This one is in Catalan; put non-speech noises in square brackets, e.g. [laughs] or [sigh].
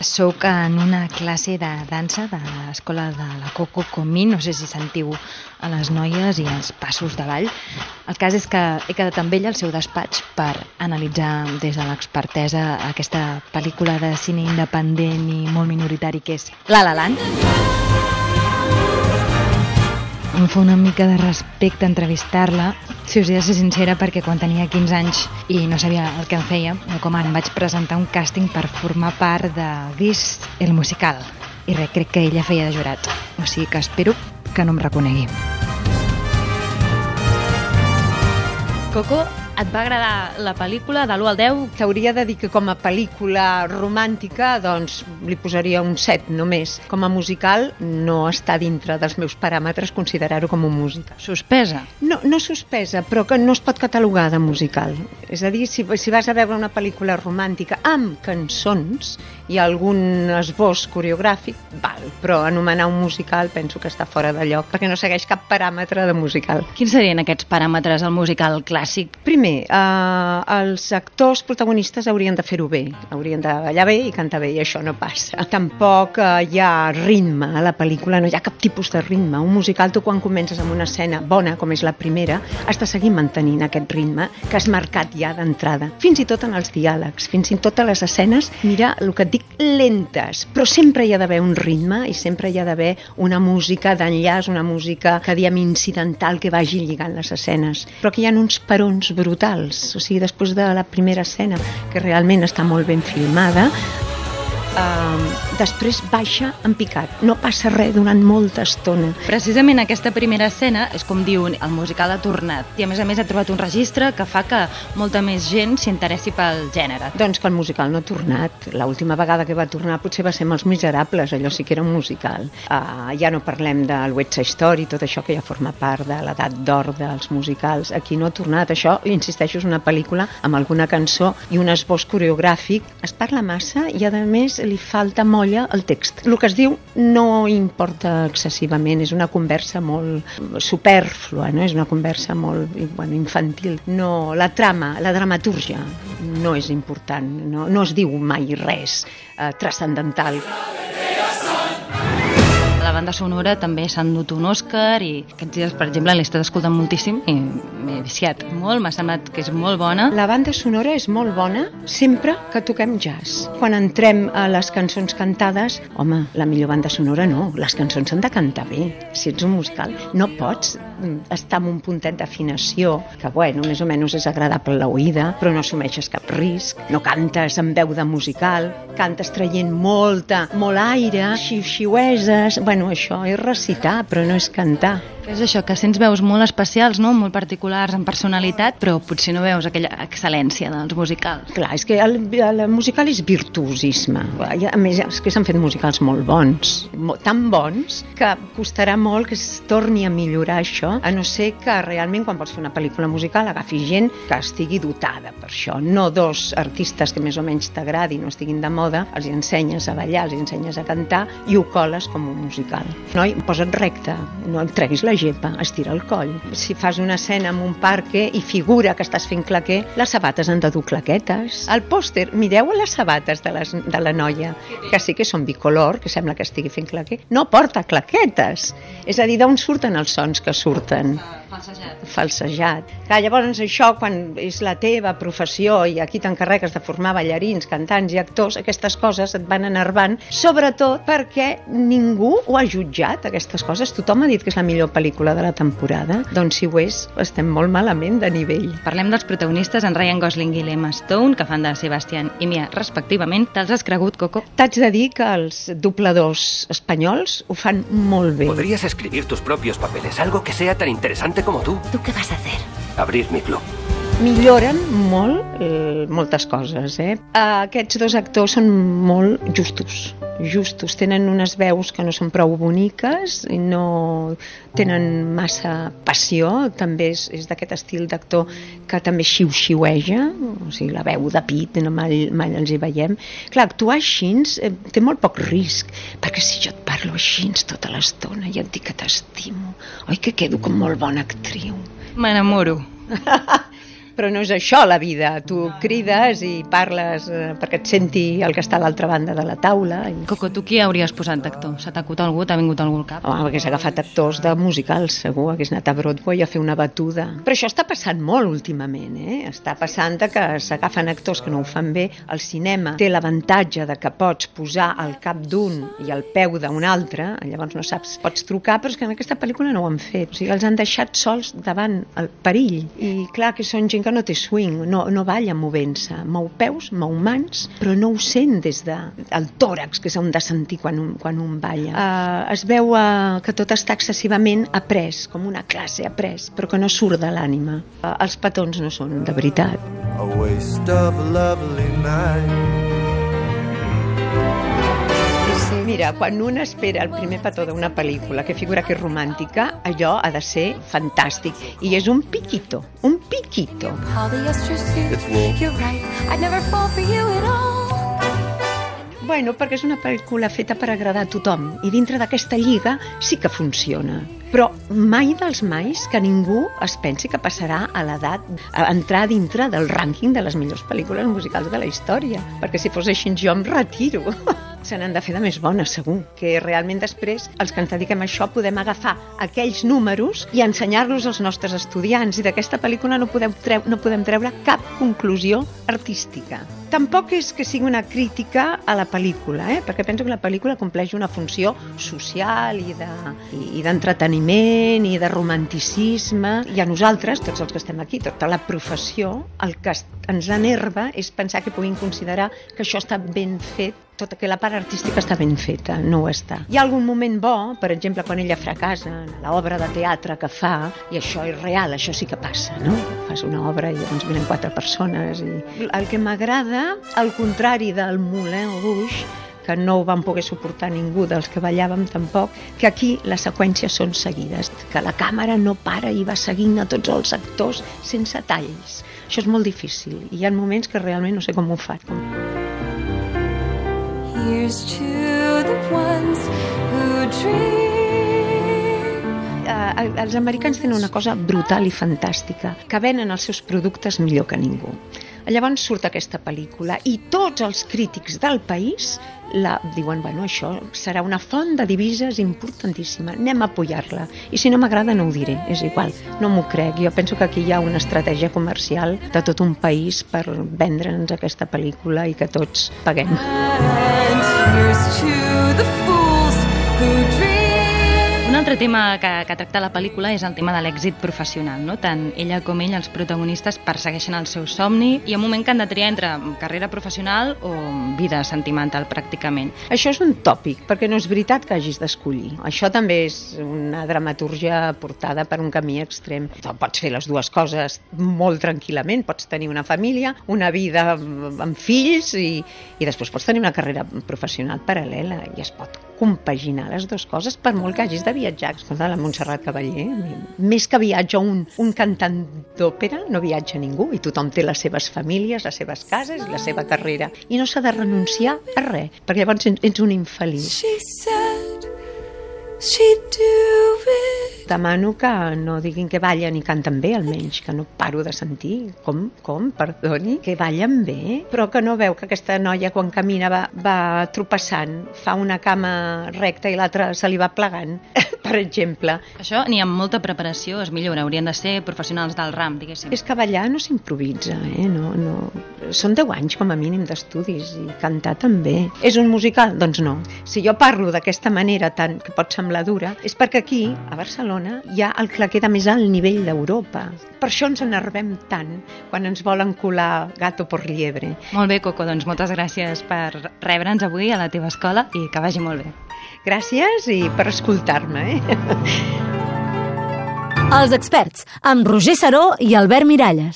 Soc en una classe de dansa de l'escola de la Coco Comí, no sé si sentiu a les noies i els passos de ball. El cas és que he quedat amb ella al seu despatx per analitzar des de l'expertesa aquesta pel·lícula de cine independent i molt minoritari que és La La Land em fa una mica de respecte entrevistar-la, si us he de ser sincera, perquè quan tenia 15 anys i no sabia el que em feia, com ara, em vaig presentar un càsting per formar part de This, el musical. I res, crec que ella feia de jurat. O sigui que espero que no em reconegui. Coco, et va agradar la pel·lícula de l'1 al 10? T'hauria de dir que com a pel·lícula romàntica doncs li posaria un 7 només. Com a musical no està dintre dels meus paràmetres considerar-ho com un musical. Suspesa? No, no suspesa, però que no es pot catalogar de musical. És a dir, si, si vas a veure una pel·lícula romàntica amb cançons i algun esbós coreogràfic, val, però anomenar un musical penso que està fora de lloc, perquè no segueix cap paràmetre de musical. Quins serien aquests paràmetres al musical clàssic? Primer, primer, eh, els actors protagonistes haurien de fer-ho bé, haurien de ballar bé i cantar bé, i això no passa. Tampoc eh, hi ha ritme a la pel·lícula, no hi ha cap tipus de ritme. Un musical, tu quan comences amb una escena bona, com és la primera, has de seguir mantenint aquest ritme que has marcat ja d'entrada. Fins i tot en els diàlegs, fins i tot a les escenes, mira, el que et dic, lentes, però sempre hi ha d'haver un ritme i sempre hi ha d'haver una música d'enllaç, una música que diem incidental que vagi lligant les escenes. Però que hi ha uns perons brutals. O sigui, després de la primera escena, que realment està molt ben filmada, eh, després baixa en picat. No passa res durant molta estona. Precisament aquesta primera escena és com diu el musical ha tornat i a més a més ha trobat un registre que fa que molta més gent s'interessi pel gènere. Doncs que el musical no ha tornat. L'última vegada que va tornar potser va ser amb els miserables, allò sí que era un musical. Uh, ja no parlem del West Side Story, tot això que ja forma part de l'edat d'or dels musicals. Aquí no ha tornat. Això, insisteixo, és una pel·lícula amb alguna cançó i un esbós coreogràfic. Es parla massa i a més li falta molla al text. El que es diu no importa excessivament, és una conversa molt superflua, no? és una conversa molt bueno, infantil. No, la trama, la dramatúrgia no és important, no, no es diu mai res eh, transcendental la banda sonora també s'han dut un Òscar i aquests dies, per exemple, l'he estat escoltant moltíssim i m'he viciat molt, m'ha semblat que és molt bona. La banda sonora és molt bona sempre que toquem jazz. Quan entrem a les cançons cantades, home, la millor banda sonora no, les cançons s'han de cantar bé. Si ets un musical, no pots estar en un puntet d'afinació que, bueno, més o menys és agradable a l'oïda, però no assumeixes cap risc, no cantes amb veu de musical, cantes traient molta, molt aire, xiu-xiueses, bueno, això és recitar, però no és cantar. És això, que sents veus molt especials, no? molt particulars en personalitat, però potser no veus aquella excel·lència dels musicals. Clar, és que el, el musical és virtuosisme. A més, és que s'han fet musicals molt bons, tan bons, que costarà molt que es torni a millorar això, a no ser que realment quan vols fer una pel·lícula musical agafi gent que estigui dotada per això, no dos artistes que més o menys t'agradin o estiguin de moda, els ensenyes a ballar, els ensenyes a cantar i ho coles com un musical. Noi, posa't recte, no et treguis la gepa, estira el coll. Si fas una escena en un parc i figura que estàs fent claquer, les sabates han de dur claquetes. Al pòster, mireu les sabates de, les, de la noia, que sí que són bicolor, que sembla que estigui fent claquer. No porta claquetes. És a dir, d'on surten els sons que surten? Falsejat. Falsejat. Clar, llavors això, quan és la teva professió i aquí t'encarregues de formar ballarins, cantants i actors, aquestes coses et van enervant, sobretot perquè ningú ho ha jutjat, aquestes coses. Tothom ha dit que és la millor pel·lícula de la temporada. Doncs si ho és, estem molt malament de nivell. Parlem dels protagonistes, en Ryan Gosling i l'Emma Stone, que fan de Sebastián i Mia, respectivament. Te'ls has cregut, Coco? T'haig de dir que els dobladors espanyols ho fan molt bé. Podries escribir tus propios papeles, algo que sea tan interesante como tú. ¿Tú qué vas a hacer? Abrir mi club. Milloren molt eh, moltes coses, eh? Aquests dos actors són molt justos, justos. Tenen unes veus que no són prou boniques i no tenen massa passió. També és, és d'aquest estil d'actor que també xiu-xiueja, o sigui, la veu de pit, no mai, mai els hi veiem. Clar, actuar així eh, té molt poc risc, perquè si jo et parlo així tota l'estona i et dic que t'estimo, oi que quedo com molt bona actriu? M'enamoro. [laughs] però no és això la vida. Tu crides i parles eh, perquè et senti el que està a l'altra banda de la taula. I... Coco, tu qui hauries posat d'actor? S'ha t'acut algú? T'ha vingut algú al cap? Home, hagués agafat actors de musicals, segur, hagués anat a Broadway a fer una batuda. Però això està passant molt últimament, eh? Està passant que s'agafen actors que no ho fan bé. El cinema té l'avantatge de que pots posar el cap d'un i el peu d'un altre, llavors no saps, pots trucar, però és que en aquesta pel·lícula no ho han fet. O sigui, els han deixat sols davant el perill. I clar que són gent que no té swing, no, no balla movent-se. Mou peus, mou mans, però no ho sent des del de, tòrax que s'han de sentir quan un, quan un balla. Uh, es veu uh, que tot està excessivament après, com una classe après, però que no surt de l'ànima. Uh, els petons no són de veritat. A waste of a lovely night Mira, quan un espera el primer petó d'una pel·lícula que figura que és romàntica, allò ha de ser fantàstic. I és un piquito, un piquito. Bueno, perquè és una pel·lícula feta per agradar a tothom i dintre d'aquesta lliga sí que funciona. Però mai dels mais que ningú es pensi que passarà a l'edat a entrar dintre del rànquing de les millors pel·lícules musicals de la història, perquè si fos així jo em retiro. [laughs] se n'han de fer de més bones, segur. Que realment després, els que ens dediquem a això, podem agafar aquells números i ensenyar-los als nostres estudiants. I d'aquesta pel·lícula no podem, treure, no podem treure cap conclusió artística. Tampoc és que sigui una crítica a la pel·lícula, eh? perquè penso que la pel·lícula compleix una funció social i d'entreteniment de, i, i de romanticisme. I a nosaltres, tots els que estem aquí, tota la professió, el que ens enerva és pensar que puguin considerar que això està ben fet tota que la part artística està ben feta, no ho està. Hi ha algun moment bo, per exemple, quan ella fracassa en l'obra de teatre que fa, i això és real, això sí que passa, no? Fas una obra i llavors venen quatre persones. I... El que m'agrada, al contrari del Moulin Rouge, que no ho van poder suportar ningú dels que ballàvem tampoc, que aquí les seqüències són seguides, que la càmera no para i va seguint a tots els actors sense talls. Això és molt difícil i hi ha moments que realment no sé com ho fa. Com... Here's to the ones who dream. Uh, els americans tenen una cosa brutal i fantàstica, que venen els seus productes millor que ningú. Llavors surt aquesta pel·lícula i tots els crítics del país la, diuen, bueno, això serà una font de divises importantíssima, anem a apoyar-la. I si no m'agrada no ho diré, és igual, no m'ho crec. Jo penso que aquí hi ha una estratègia comercial de tot un país per vendre'ns aquesta pel·lícula i que tots paguem. And here's to the un altre tema que, que tracta la pel·lícula és el tema de l'èxit professional. No? Tant ella com ell, els protagonistes, persegueixen el seu somni i un moment que han de triar entre carrera professional o vida sentimental, pràcticament. Això és un tòpic, perquè no és veritat que hagis d'escollir. Això també és una dramaturgia portada per un camí extrem. Pots fer les dues coses molt tranquil·lament, pots tenir una família, una vida amb fills i, i després pots tenir una carrera professional paral·lela i es pot compaginar les dues coses per molt que hagis de viatjar. Escolta, la Montserrat Cavaller, més que viatja un, un cantant d'òpera, no viatja ningú i tothom té les seves famílies, les seves cases la seva carrera. I no s'ha de renunciar a res, perquè llavors ets un infeliç. She said demano que no diguin que ballen i canten bé, almenys, que no paro de sentir. Com, com, perdoni, que ballen bé, però que no veu que aquesta noia quan camina va, va tropeçant, fa una cama recta i l'altra se li va plegant, [laughs] per exemple. Això ni amb molta preparació es millora, haurien de ser professionals del ram, diguéssim. És que ballar no s'improvisa, eh? no, no. Són 10 anys com a mínim d'estudis i cantar també. És un musical? Doncs no. Si jo parlo d'aquesta manera tan que pot semblar dura, és perquè aquí, a Barcelona, hi ha el que queda més alt nivell d'Europa. Per això ens enervem tant quan ens volen colar gato por liebre. Molt bé, Coco, doncs moltes gràcies per rebre'ns avui a la teva escola i que vagi molt bé. Gràcies i per escoltar-me. Eh? Els experts, amb Roger Saró i Albert Miralles.